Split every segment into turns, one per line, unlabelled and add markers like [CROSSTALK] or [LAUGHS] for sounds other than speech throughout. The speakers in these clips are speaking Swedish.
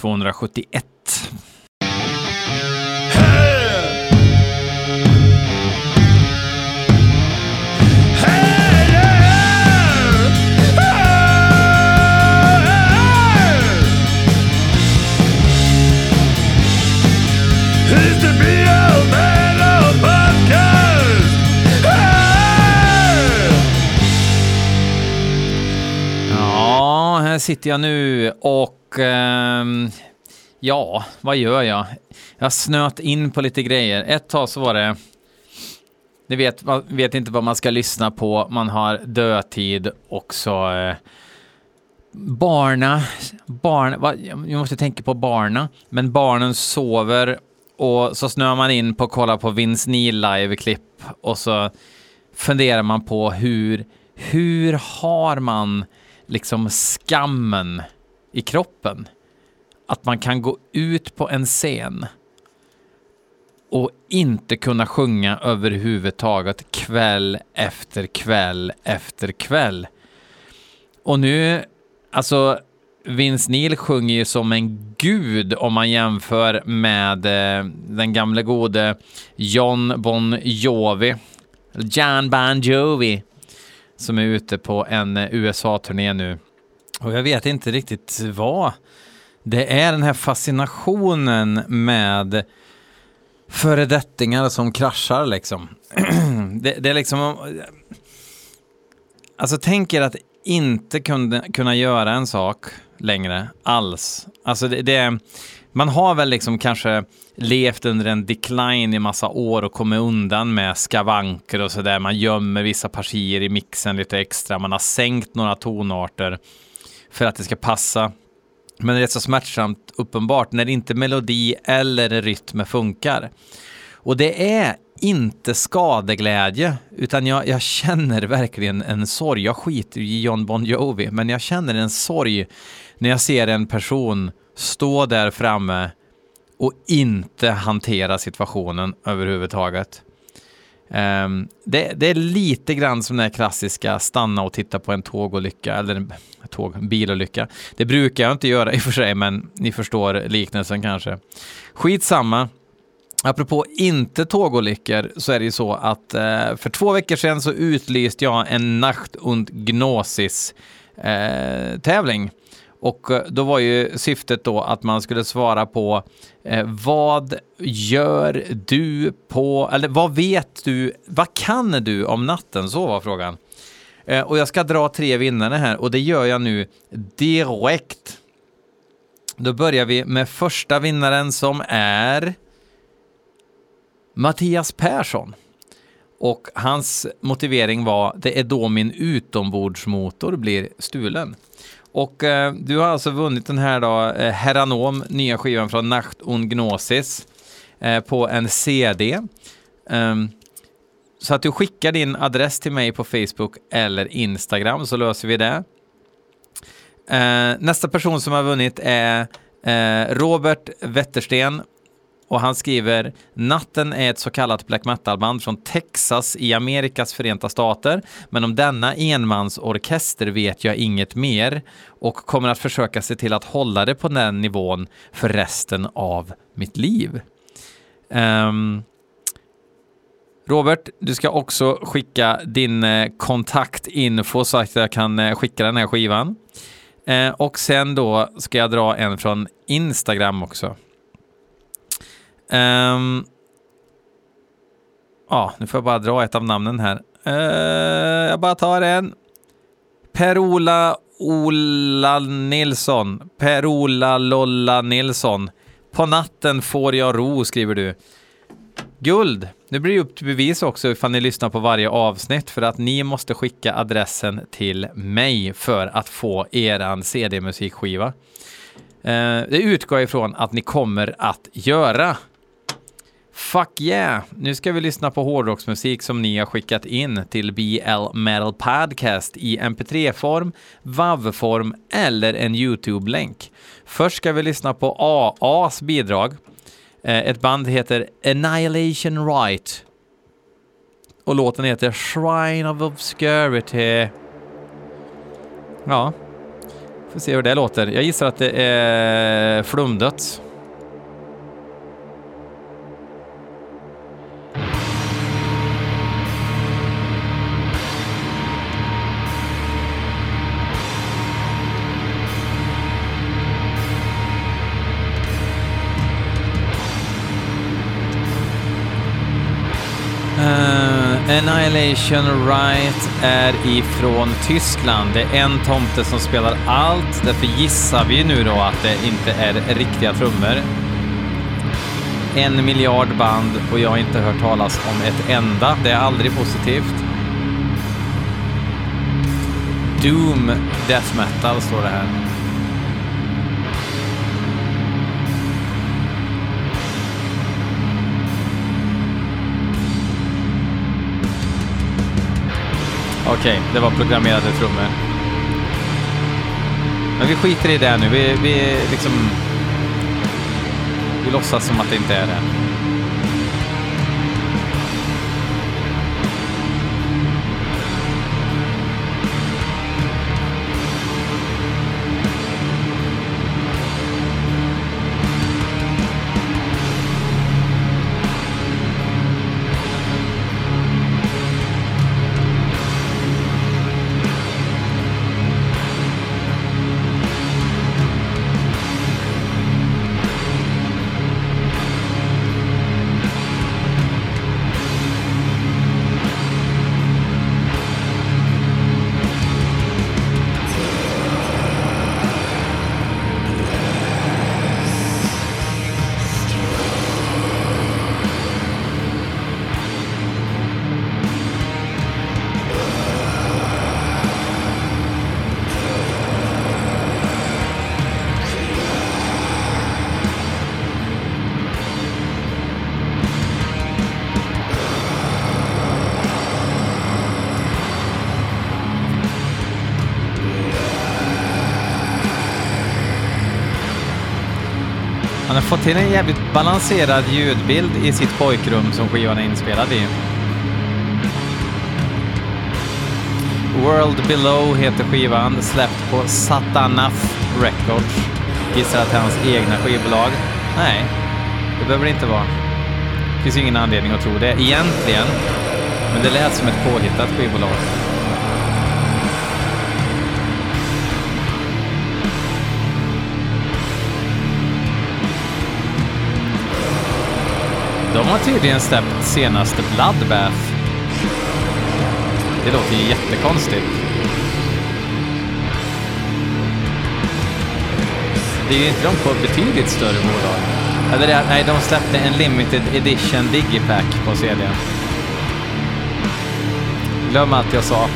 271. Ja, här sitter jag nu och eh, Ehm, ja, vad gör jag? Jag snöt in på lite grejer. Ett tag så var det ni vet, man vet inte vad man ska lyssna på. Man har dödtid och så eh, barna, barn, va, jag måste tänka på barna, men barnen sover och så snöar man in på att kolla på Vince Neil live-klipp och så funderar man på hur, hur har man liksom skammen i kroppen? Att man kan gå ut på en scen och inte kunna sjunga överhuvudtaget kväll efter kväll efter kväll. Och nu, alltså Vince Neil sjunger ju som en gud om man jämför med eh, den gamle gode John Bon Jovi, Jan Bon Jovi, som är ute på en eh, USA-turné nu. Och jag vet inte riktigt vad det är den här fascinationen med föredettingar som kraschar liksom. [CLEARS THROAT] det, det, är liksom... Alltså tänk er att inte kunde, kunna göra en sak längre alls. Alltså det, det, man har väl liksom kanske levt under en decline i massa år och kommit undan med skavanker och sådär. Man gömmer vissa partier i mixen lite extra. Man har sänkt några tonarter för att det ska passa. Men det är så smärtsamt uppenbart när inte melodi eller rytm funkar. Och det är inte skadeglädje, utan jag, jag känner verkligen en sorg. Jag skiter i John Bon Jovi, men jag känner en sorg när jag ser en person stå där framme och inte hantera situationen överhuvudtaget. Um, det, det, är lite grann som den här klassiska stanna och titta på en tågolycka, eller en tåg, bilolycka. Det brukar jag inte göra i och för sig, men ni förstår liknelsen kanske. Skitsamma. Apropå inte tågolyckor så är det ju så att eh, för två veckor sedan så utlyste jag en Nacht und Gnosis eh, tävling. Och eh, då var ju syftet då att man skulle svara på eh, vad gör du på, eller vad vet du, vad kan du om natten? Så var frågan. Eh, och jag ska dra tre vinnare här och det gör jag nu direkt. Då börjar vi med första vinnaren som är Mattias Persson. Och hans motivering var det är då min utombordsmotor blir stulen. Och eh, du har alltså vunnit den här då, eh, Heranom, nya skivan från Nacht und Gnosis, eh, på en CD. Um, ehm, så att du skickar din adress till mig på Facebook eller Instagram så löser vi det. Eh, nästa person som har vunnit är eh, Robert Wettersten och han skriver Natten är ett så kallat black metal-band från Texas i Amerikas förenta stater, men om denna enmansorkester vet jag inget mer och kommer att försöka se till att hålla det på den nivån för resten av mitt liv. Um, Robert, du ska också skicka din eh, kontaktinfo så att jag kan eh, skicka den här skivan. Eh, och sen då ska jag dra en från Instagram också. Um, ja, nu får jag bara dra ett av namnen här. Uh, jag bara tar en. Per-Ola Ola Nilsson. Per-Ola Lolla Nilsson. På natten får jag ro, skriver du. Guld! Nu blir det upp till bevis också ifall ni lyssnar på varje avsnitt för att ni måste skicka adressen till mig för att få eran CD-musikskiva. Eh, det utgår jag ifrån att ni kommer att göra. Fuck yeah! Nu ska vi lyssna på hårdrocksmusik som ni har skickat in till BL Metal Podcast i mp3-form, WAV-form eller en YouTube-länk. Först ska vi lyssna på AAs bidrag. Eh, ett band heter Annihilation Right. Och låten heter Shrine of Obscurity. Ja. Får se hur det låter. Jag gissar att det är flumdött. Annihilation Right är ifrån Tyskland. Det är en tomte som spelar allt. Därför gissar vi nu då att det inte är riktiga trummor. En miljard band och jag har inte hört talas om ett enda. Det är aldrig positivt. Doom Death Metal står det här. Okej, okay, det var programmerade trummor. Men vi skiter i det nu. Vi, vi liksom... Vi låtsas som att det inte är det. Fått till en jävligt balanserad ljudbild i sitt pojkrum som skivan är inspelad i. World Below heter skivan, släppt på Satanaf Records. Gissar att det är hans egna skivbolag. Nej, det behöver det inte vara. Det finns ingen anledning att tro det egentligen, men det lät som ett påhittat skivbolag. De har tydligen släppt senaste Bloodbath. Det låter ju jättekonstigt. Det är ju inte de på betydligt större bolag. Eller nej, de släppte en limited edition digipack på CD. Glöm allt jag sa.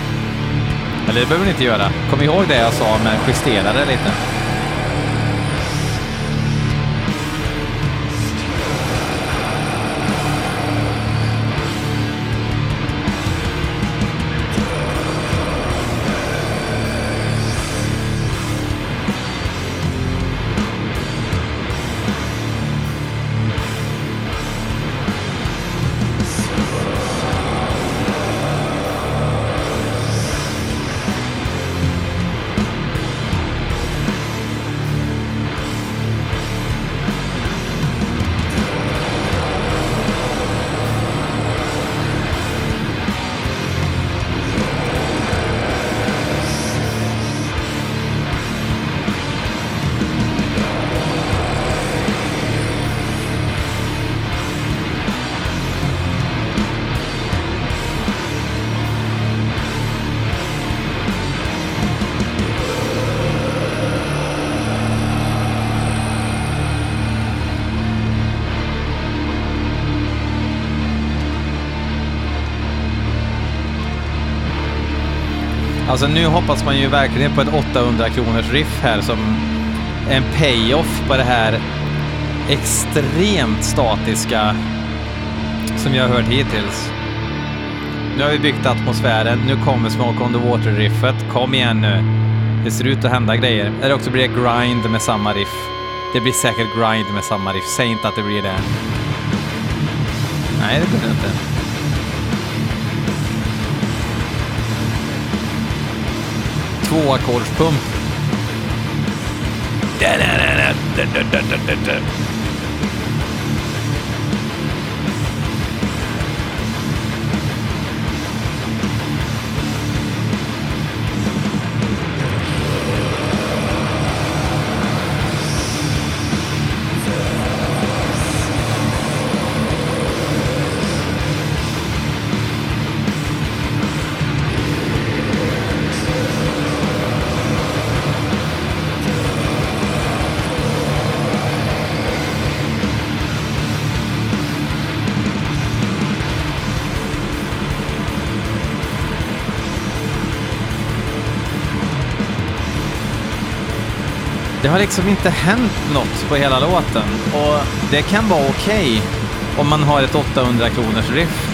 Eller det behöver ni inte göra. Kom ihåg det jag sa, men justera det lite. Alltså nu hoppas man ju verkligen på ett 800 kronors riff här som en payoff på det här extremt statiska som jag har hört hittills. Nu har vi byggt atmosfären, nu kommer Smoke on the Water-riffet. Kom igen nu. Det ser ut att hända grejer. Eller också blir det grind med samma riff. Det blir säkert grind med samma riff. Säg inte att det blir det. Nej, det blir det inte. tvåackordspump. Har liksom inte hänt något på hela låten och det kan vara okej om man har ett 800 kronors riff.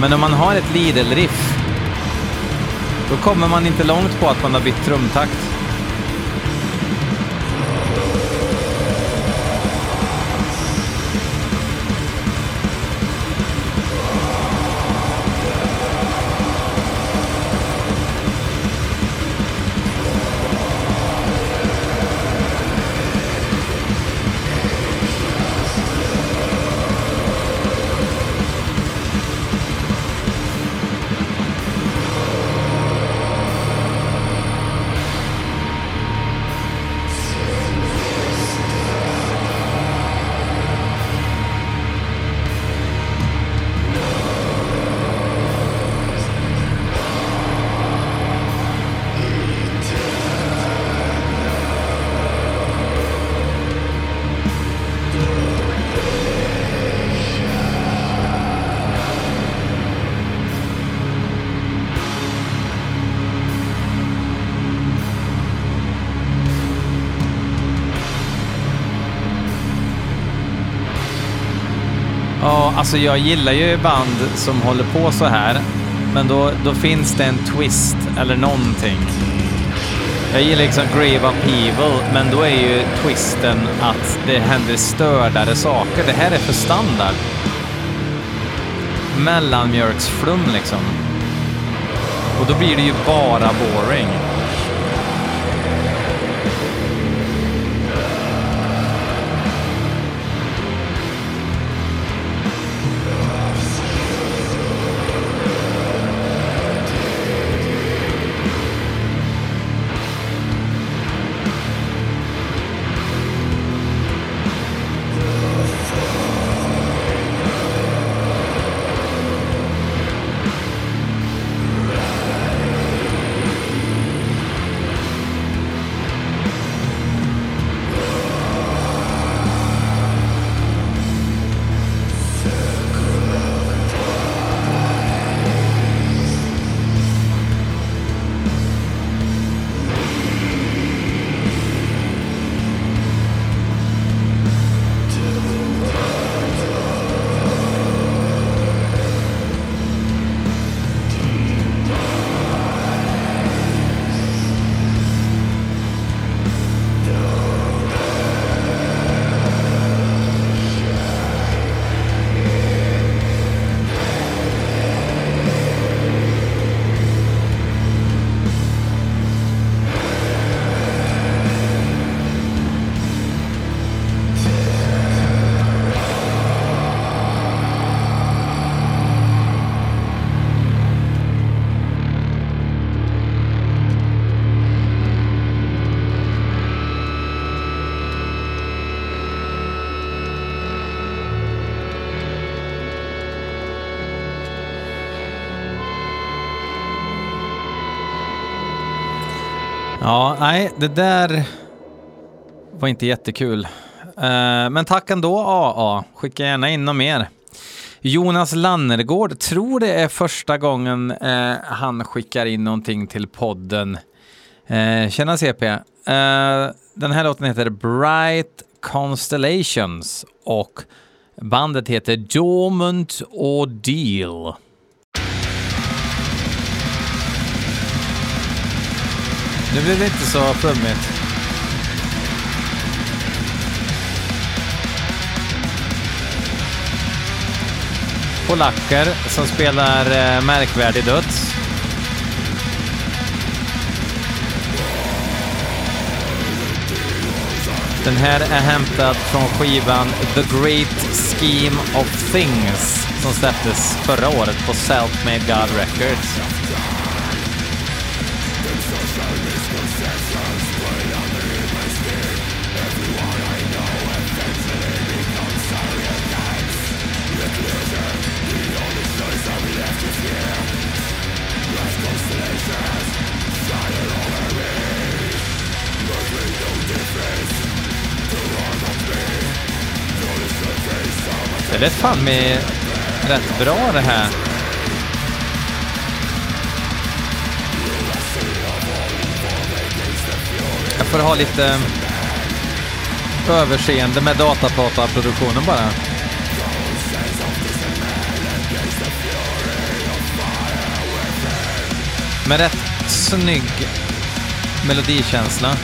Men om man har ett Lidl-riff, då kommer man inte långt på att man har bytt trumtakt. Alltså jag gillar ju band som håller på så här, men då, då finns det en twist eller någonting. Jag gillar liksom Grave Upheaval, men då är ju twisten att det händer stördare saker. Det här är för standard. Mellanmjölksflum liksom. Och då blir det ju bara boring. Nej, det där var inte jättekul. Uh, men tack ändå AA. Skicka gärna in något mer. Jonas Lannergård tror det är första gången uh, han skickar in någonting till podden. Uh, tjena CP. Uh, den här låten heter Bright Constellations och bandet heter Dormant Ordeal. Nu blir det inte så flummigt. Polacker som spelar eh, märkvärdig döds. Den här är hämtad från skivan The Great Scheme of Things som släpptes förra året på Self-Made God Records. Det lät fan med rätt bra det här. Jag får ha lite eh, överseende med datadataproduktionen bara. Med rätt snygg melodikänsla.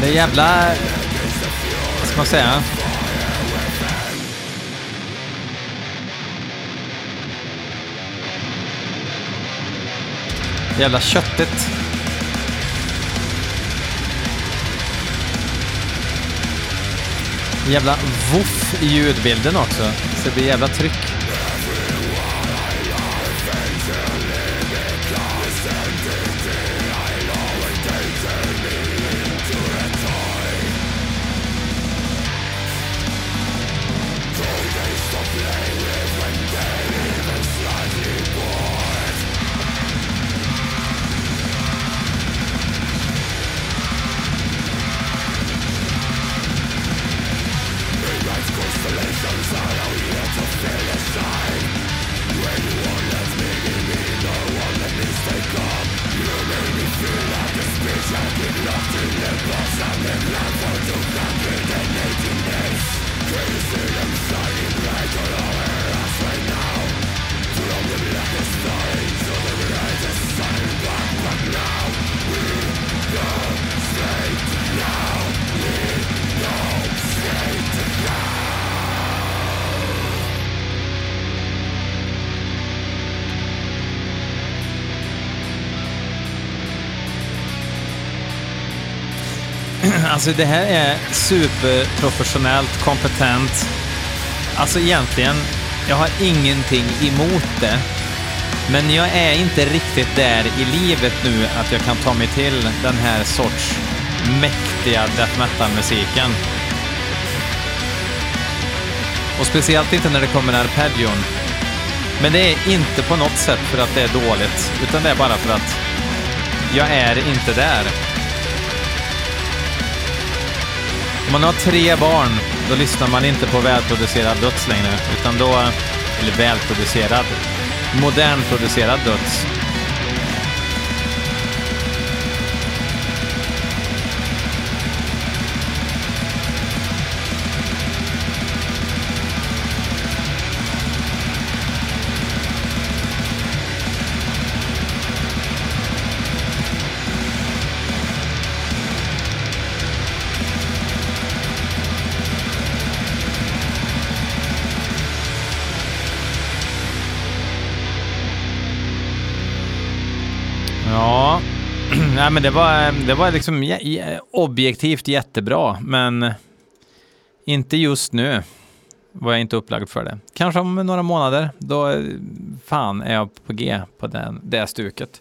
Det är jävla... Vad ska man säga? Jävla köttigt. Jävla voff i ljudbilden också. Så det blir jävla tryck. Alltså det här är superprofessionellt, kompetent. Alltså egentligen, jag har ingenting emot det. Men jag är inte riktigt där i livet nu att jag kan ta mig till den här sorts mäktiga death metal-musiken. Och speciellt inte när det kommer arpeggion. Men det är inte på något sätt för att det är dåligt, utan det är bara för att jag är inte där. Om man har tre barn, då lyssnar man inte på välproducerad döds längre, utan då, eller välproducerad, modernproducerad döds. Nej men det var, det var liksom objektivt jättebra, men inte just nu var jag inte upplagd för det. Kanske om några månader, då eh, fan är jag på G på den, det stuket.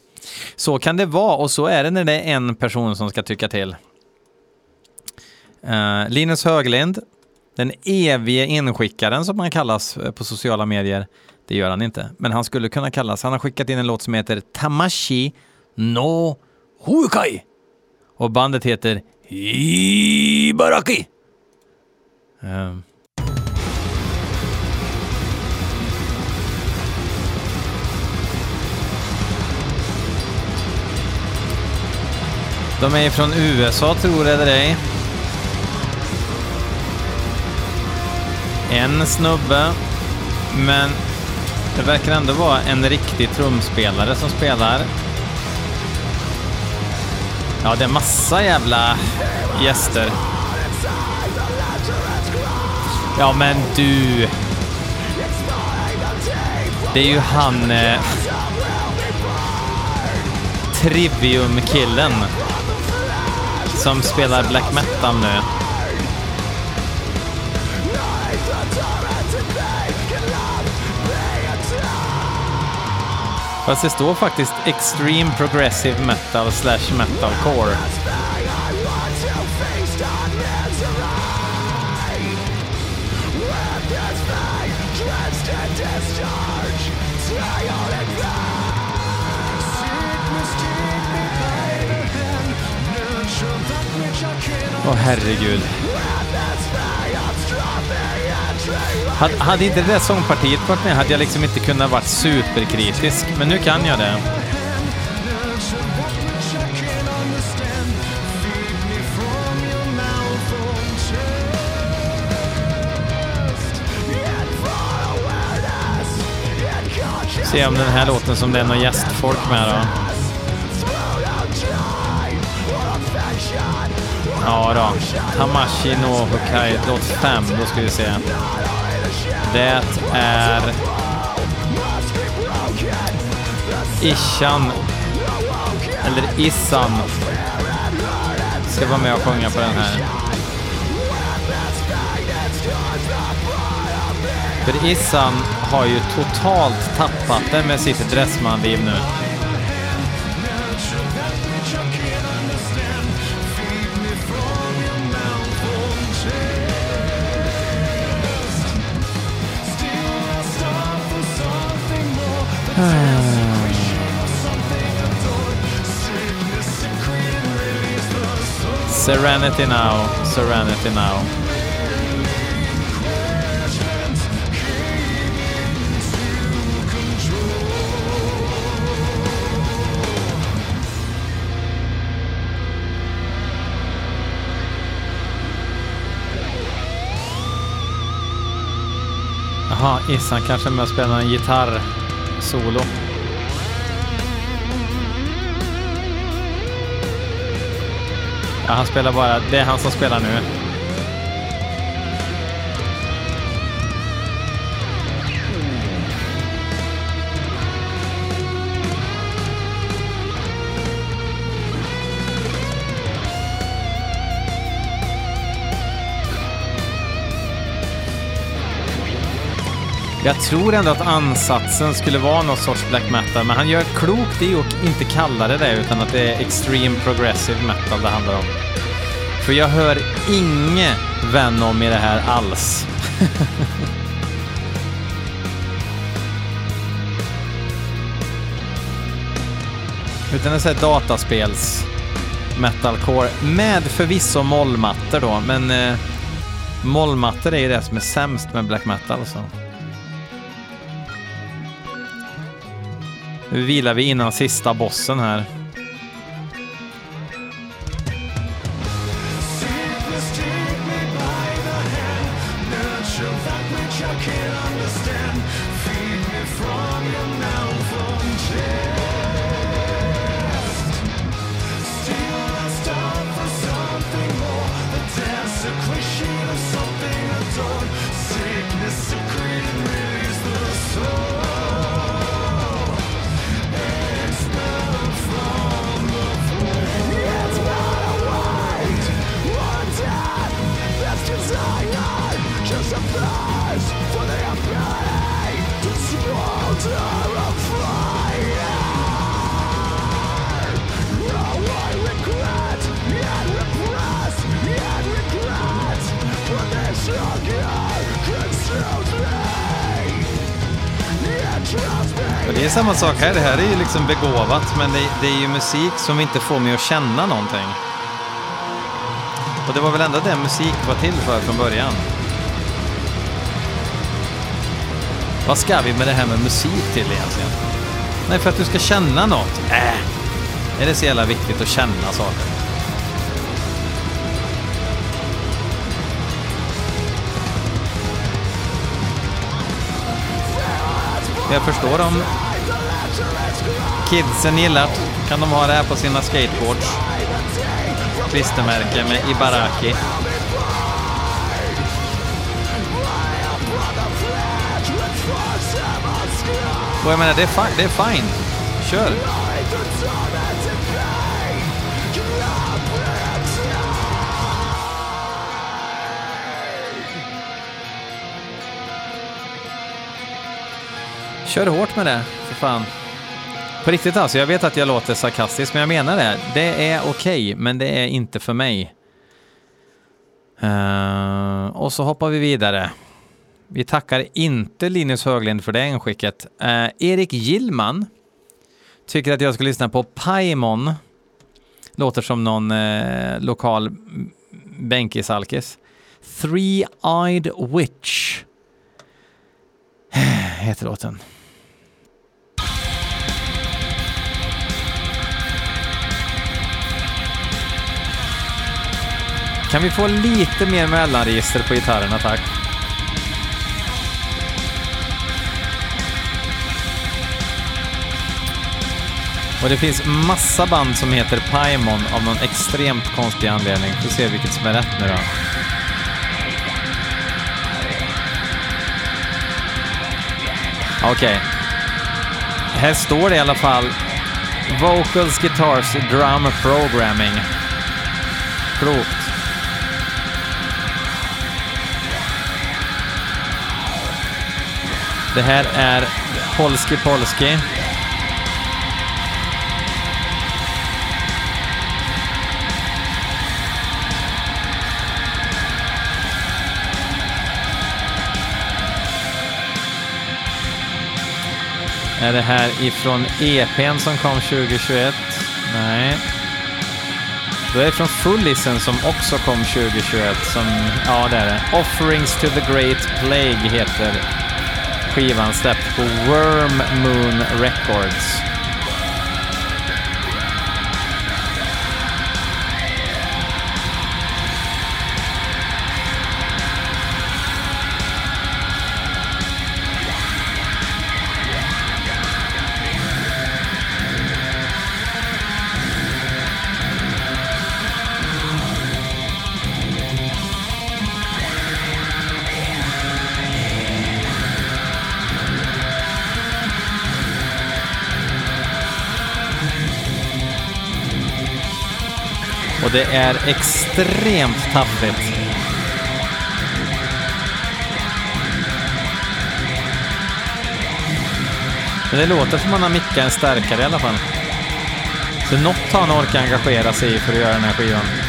Så kan det vara och så är det när det är en person som ska tycka till. Uh, Linus Höglind, den evige inskickaren som han kallas eh, på sociala medier. Det gör han inte, men han skulle kunna kallas. Han har skickat in en låt som heter Tamashi
no Hukai. Och bandet heter Ibaraki. Um. De är från USA, tror jag eller ej. En snubbe, men det verkar ändå vara en riktig trumspelare som spelar. Ja, det är massa jävla gäster. Ja, men du. Det är ju han... Eh, Trivium-killen som spelar black metal nu. Fast det står faktiskt Extreme Progressive Metal slash Metalcore. Åh oh, herregud. Hade, hade inte det där sångpartiet varit med hade jag liksom inte kunnat vara superkritisk, men nu kan jag det. Se om den här låten som det är någon gästfolk med då. Ja då. Tamashi no Hokkaido låt 5. Då ska vi se. Det är... Ishan. Eller Issan. Ska vara med och sjunga på den här. För Issan har ju totalt tappat det med sitt dressmanliv nu. [SIGHS] Serenity now, serenity now. Jaha, Issan kanske med och spelar en gitarr. Solo. Ja, han spelar bara, det är han som spelar nu. Jag tror ändå att ansatsen skulle vara någon sorts black metal, men han gör klokt i att inte kalla det det, utan att det är extreme progressive metal det handlar om. För jag hör inget Venom i det här alls. [LAUGHS] Utan det är dataspels metalcore med förvisso mollmattor då, men eh, mollmattor är ju det som är sämst med black metal. Så. Nu vilar vi innan sista bossen här.
Det är samma sak här. Det här är ju liksom begåvat, men det, det är ju musik som inte får mig att känna någonting. Och det var väl ändå det musik var till för från början. Vad ska vi med det här med musik till egentligen? Nej, för att du ska känna något. Äh, är det så jävla viktigt att känna saker? Jag förstår om kidsen gillar kan de ha det här på sina skateboards. Klistermärke med Ibaraki. Och jag menar, det är, fi det är fine. Kör! Kör hårt med det, för fan. På riktigt alltså, jag vet att jag låter sarkastisk, men jag menar det. Det är okej, okay, men det är inte för mig. Uh, och så hoppar vi vidare. Vi tackar inte Linus Höglind för det inskicket. Uh, Erik Gillman tycker att jag ska lyssna på Paimon. Låter som någon uh, lokal bänkisalkis. Three-Eyed Witch [SIGHS] heter låten. Kan vi få lite mer mellanregister på gitarrerna, tack? Och det finns massa band som heter Paimon av någon extremt konstig anledning. Vi får se vilket som är rätt nu då. Okej. Okay. Här står det i alla fall Vocals, Guitars, Drum Programming. Klokt. Det här är Polski Polski. Är det här ifrån EPn som kom 2021? Nej. Då är det från Fullisen som också kom 2021. Som, ja, det är det. Offerings to the Great Plague heter skivan släppt på Worm Moon Records. Och det är extremt taffligt. Men det låter som man har mickat en starkare i alla fall. Så något har han orkat engagera sig i för att göra den här skivan.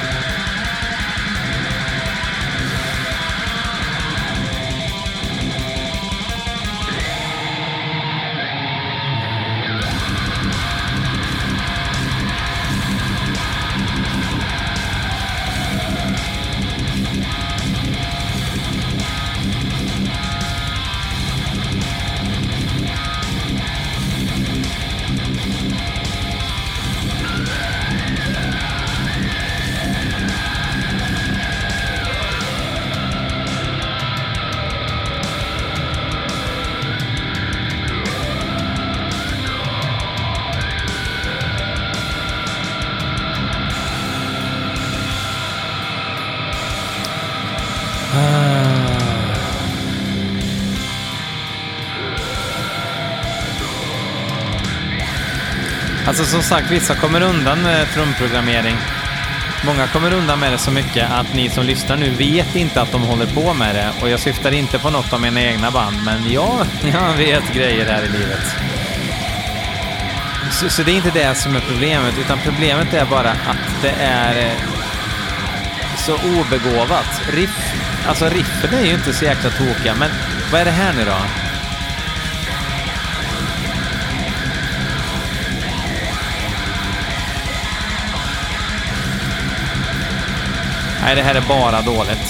Alltså som sagt, vissa kommer undan med trumprogrammering. Många kommer undan med det så mycket att ni som lyssnar nu vet inte att de håller på med det. Och jag syftar inte på något av mina egna band, men ja, [LAUGHS] jag vet grejer här i livet. Så, så, det är inte det som är problemet, utan problemet är bara att det är eh, så obegåvat. Riff, alltså riffen är ju inte så jäkla tokiga, men vad är det här nu då? Nej, det här är bara dåligt.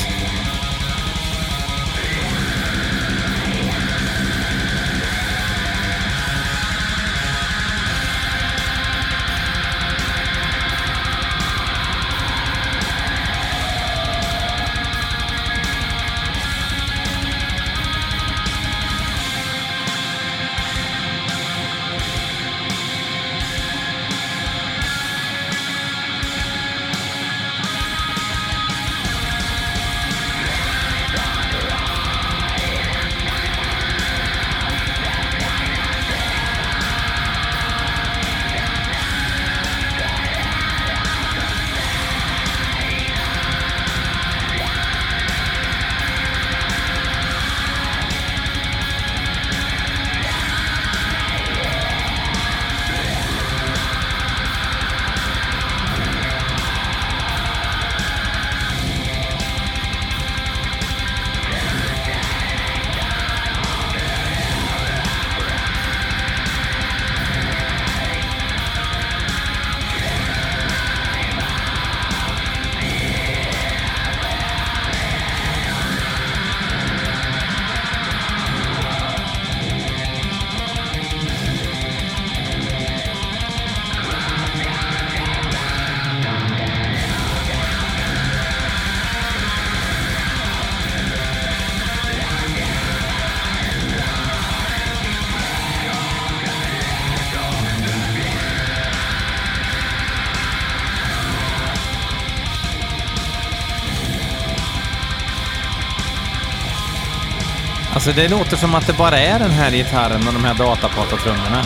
Alltså det låter som att det bara är den här gitarren och de här datapatatrummorna.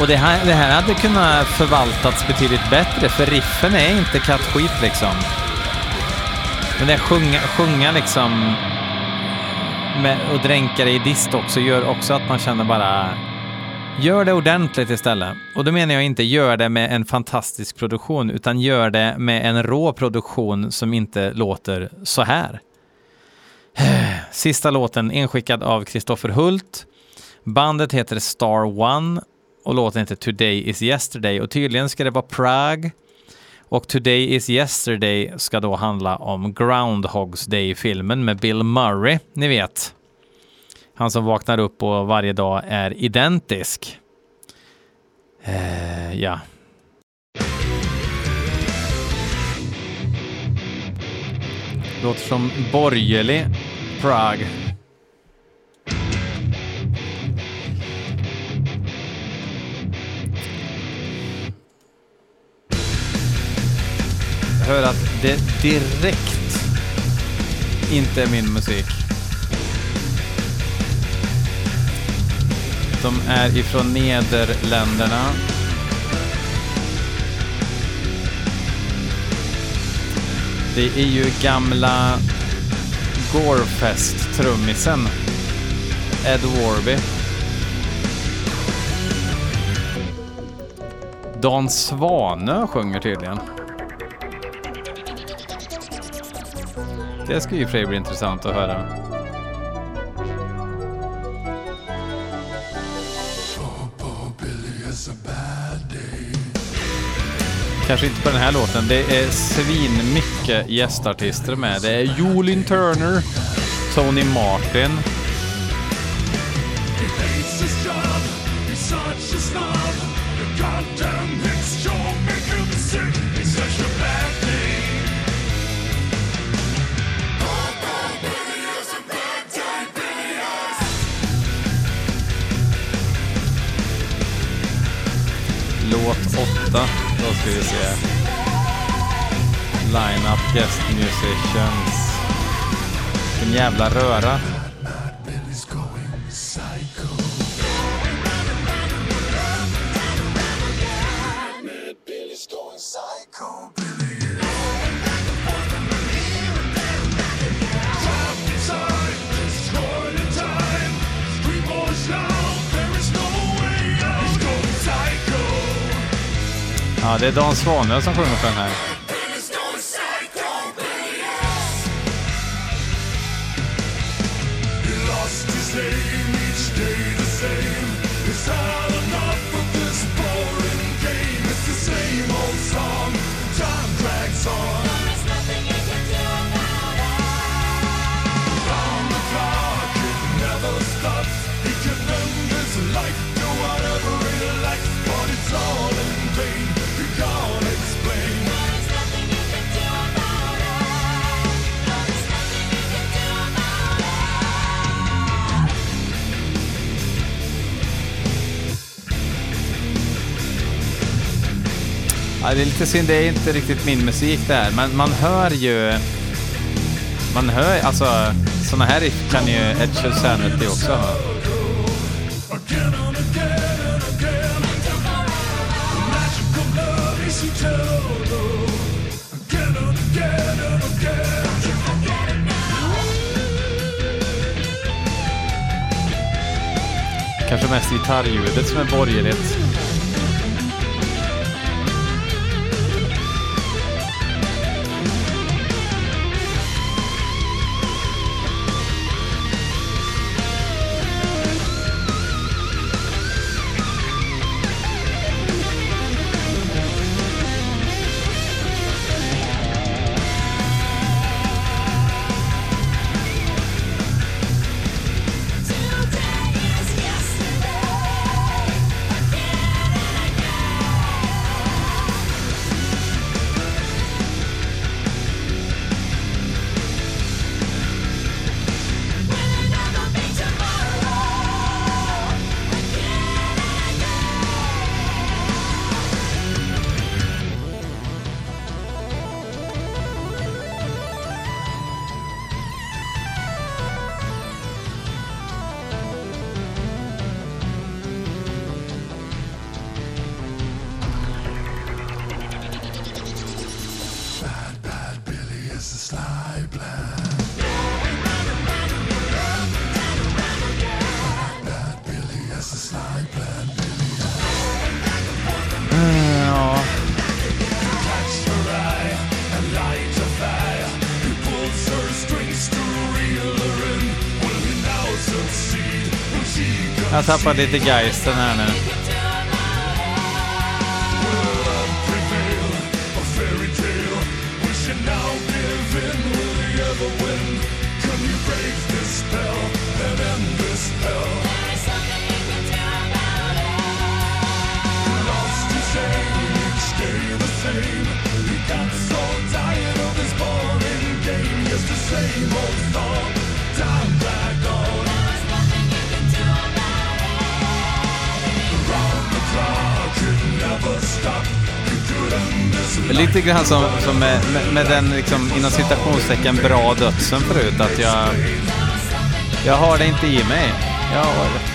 Och det här, det här hade kunnat förvaltats betydligt bättre, för riffen är inte kattskit liksom. Men det sjunga, sjunga liksom med, och dränka det i dist också gör också att man känner bara Gör det ordentligt istället. Och då menar jag inte gör det med en fantastisk produktion, utan gör det med en rå produktion som inte låter så här. [SIGHS] Sista låten inskickad av Kristoffer Hult. Bandet heter Star One och låten heter Today is yesterday och tydligen ska det vara Prague. Och Today is yesterday ska då handla om Groundhogs Day-filmen med Bill Murray, ni vet. Han som vaknar upp och varje dag är identisk. Eh, ja. Låter som borgerlig Prague. Jag hör att det direkt inte är min musik. De är ifrån Nederländerna. Det är ju gamla Gorefest-trummisen Ed Warby. Dan Svanö sjunger tydligen. Det ska ju för sig bli intressant att höra. Kanske inte på den här låten. Det är svinmycket gästartister med. Det är Jolin Turner, Tony Martin. Låt 8. Ska vi se. Line-up guest musicians. Vilken jävla röra. Ja, det är Dan Svanö som sjunger på den här. Det är lite synd, det är inte riktigt min musik det här, men man hör ju... Man hör, alltså såna här riff kan ju Edge of Sanity också ha. Kanske mest gitarrljudet som är borgerligt. Jag tappar lite geisten här nu. Lite grann som, som med, med, med, den liksom, inom citationstecken bra dödsen förut, att jag, jag har det inte i mig. Jag har det.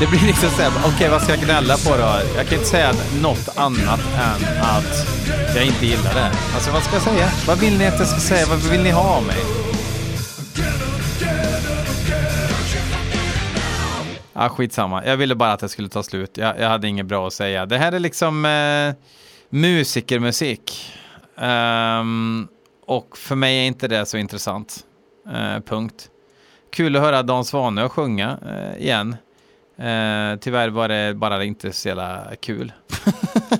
Det blir liksom såhär, okej okay, vad ska jag gnälla på då? Jag kan inte säga något annat än att jag inte gillar det. Alltså vad ska jag säga? Vad vill ni att jag ska säga? Vad vill ni ha av mig? Ja, skitsamma. Jag ville bara att det skulle ta slut. Jag, jag hade inget bra att säga. Det här är liksom eh, musikermusik. Um, och för mig är inte det så intressant. Uh, punkt. Kul att höra Dan Svanö sjunga uh, igen. Uh, tyvärr var det bara inte så jävla kul.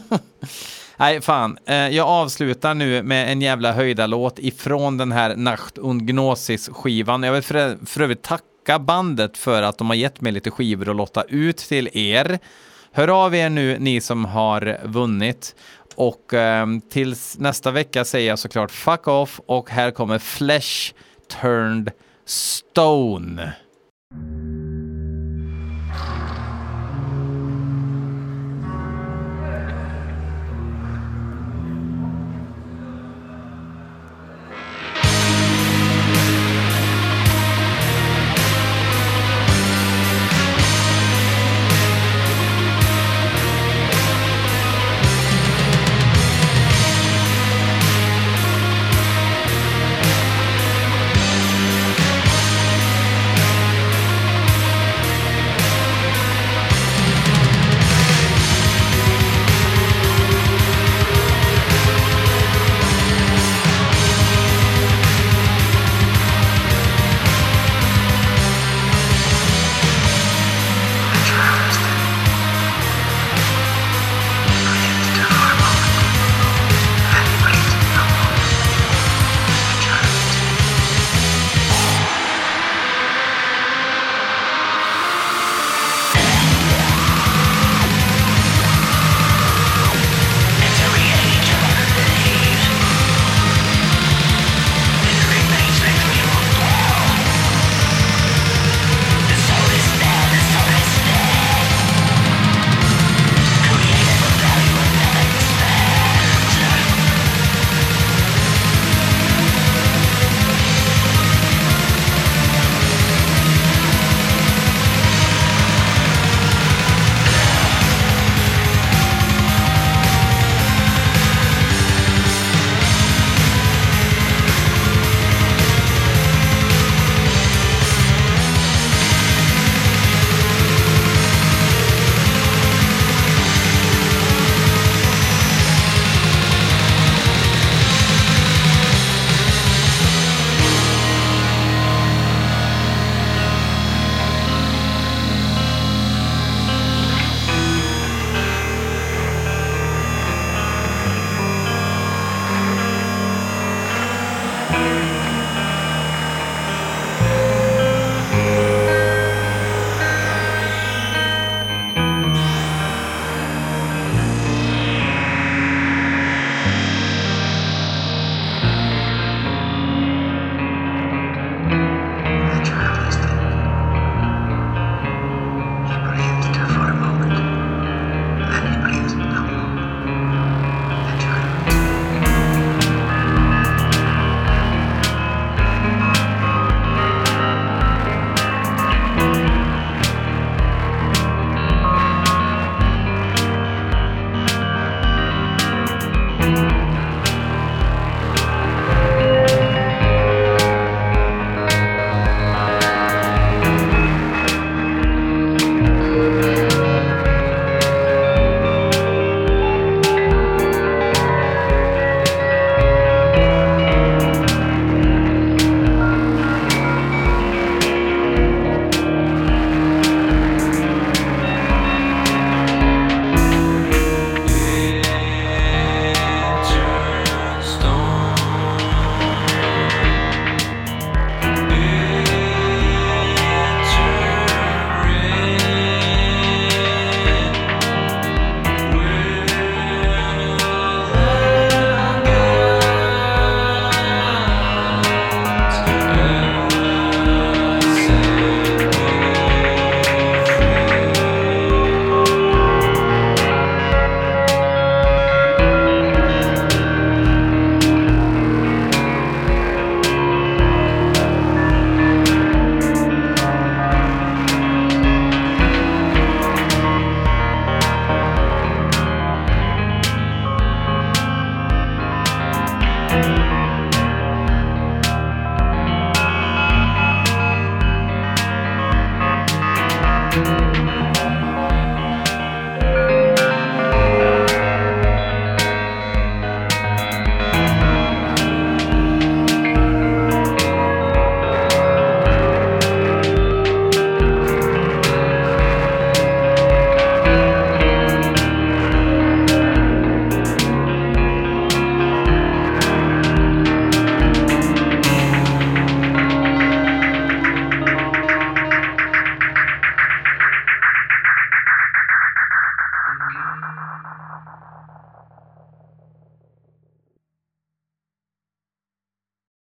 [LAUGHS] Nej, fan. jag avslutar nu med en jävla höjda låt ifrån den här Nacht und Gnosis-skivan. Jag vill för, för övrigt tacka tacka bandet för att de har gett mig lite skivor att lotta ut till er. Hör av er nu, ni som har vunnit. Och eh, tills nästa vecka säger jag såklart fuck off och här kommer Flesh Turned Stone.